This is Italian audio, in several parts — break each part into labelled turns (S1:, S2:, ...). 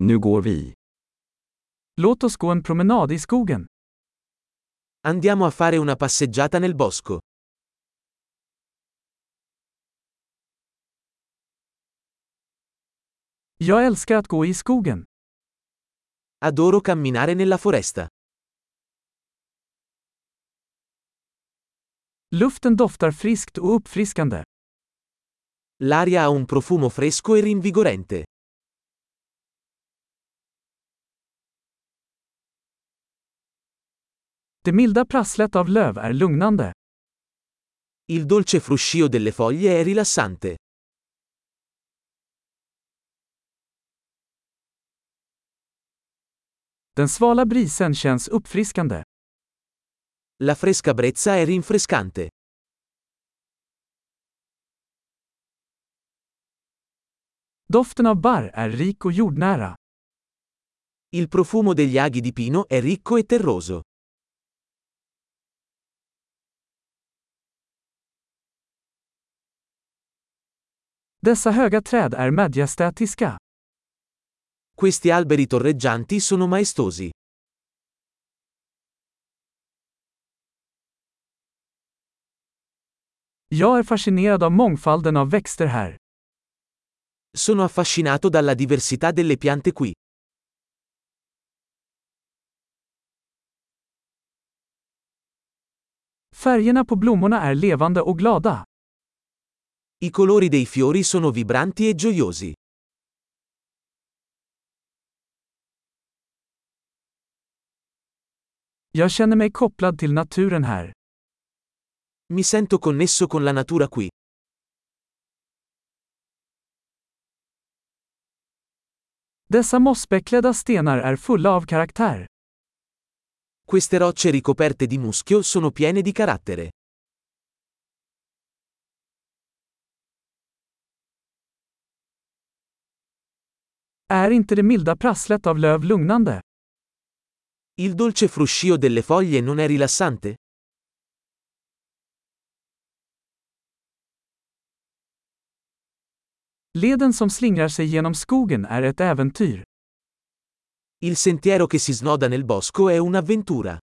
S1: Nu går vi.
S2: Låt oss gå en promenad i skogen.
S3: Andiamo a fare una passeggiata nel bosco.
S2: Jag älskar att gå i skogen.
S3: Adoro camminare nella foresta.
S2: Luften doftar friskt och uppfriskande.
S3: L'aria ha un profumo fresco e rinvigorente.
S2: Det milda prasslet av löv är lugnande.
S3: Il dolce fruscio delle foglie è rilassante.
S2: Den svala brisen känns uppfriskande.
S3: La fresca brezza è rinfrescante.
S2: Doften av barr är rik och jordnära.
S3: Il profumo degli aghi di pino è ricco e terroso.
S2: Dessa höga träd är majestätiska.
S3: Questi alberi torreggianti sono maestosi.
S2: Jag är fascinerad av mångfalden av växter här.
S3: Sono affascinato dalla diversità delle piante qui.
S2: Färgerna på blommorna är levande och glada.
S3: I colori dei fiori sono vibranti e gioiosi.
S2: Jag känner mig kopplad till naturen här.
S3: Mi sento connesso con la natura qui.
S2: Dessa mossbeklädda stenar är fulla av karaktär.
S3: Queste rocce ricoperte di muschio sono piene di carattere.
S2: Är inte det milda prasslet av löv lugnande?
S3: Il dolce fruscio delle foglie non è rilassante?
S2: Leden som slingrar sig genom skogen är ett äventyr.
S3: Il sentiero che si snoda nel bosco è un'avventura.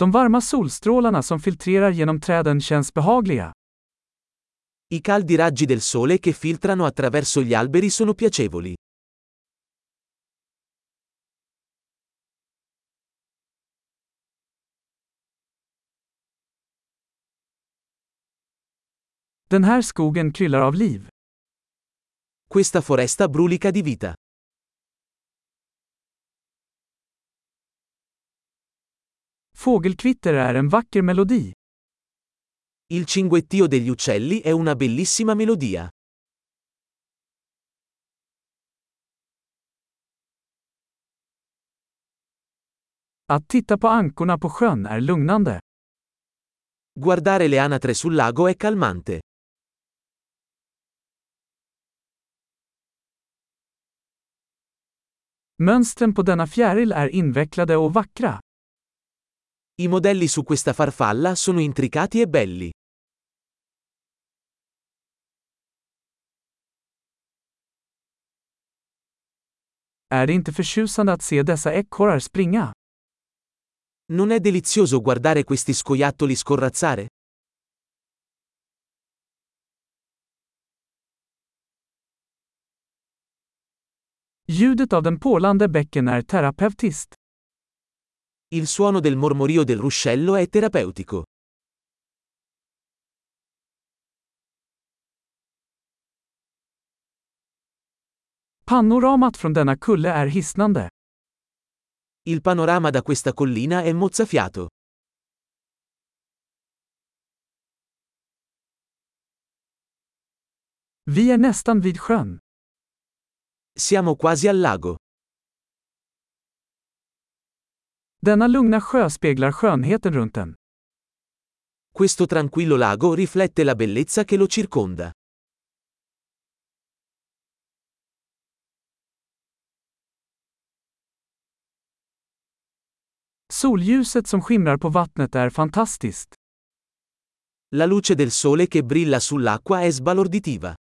S2: De varma solstrålarna som filtrerar genom träden känns behagliga.
S3: I caldi raggi del sole che filtrano attraverso gli alberi sono piacevoli.
S2: Den här skogen kryllar av liv.
S3: Questa foresta brulica di vita.
S2: Fågelkvitter är en vacker melodi.
S3: Il cinguettio degli uccelli è una bellissima melodia.
S2: Att titta på ankorna på sjön är lugnande.
S3: Guardare le anatre sul lago è calmante.
S2: Mönstren på denna fjäril är invecklade och vackra.
S3: I modelli su questa farfalla sono intricati e belli.
S2: Är det inte förtjusande att se dessa ekorrar springa?
S3: Non è delizioso guardare questi scoiattoli scorrazzare?
S2: Ljudet av den porlande bäcken är terapeutiskt.
S3: Il suono del mormorio del ruscello è terapeutico.
S2: Panoramat från denna kulle är hisnande.
S3: Il panorama da questa collina è mozzafiato.
S2: Vi är nästan vid sjön.
S3: Siamo quasi al lago.
S2: Denna lugna sjö speglar skönheten runt den.
S3: Questo tranquillo lago riflette la bellezza che lo circonda.
S2: Solljuset som skimrar på vattnet är fantastiskt.
S3: La luce del sole che brilla sull'acqua è sbalorditiva.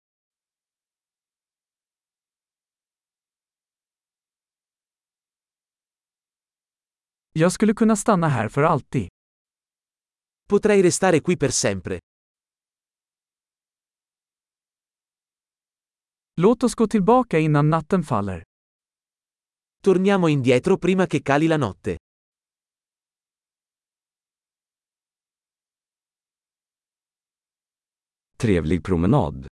S2: Jag skulle kunna stanna här för alltid.
S3: Potrei restare qui per sempre.
S2: Låt oss gå tillbaka innan natten faller.
S3: Torniamo indietro prima che cali la notte.
S1: Trevlig promenad.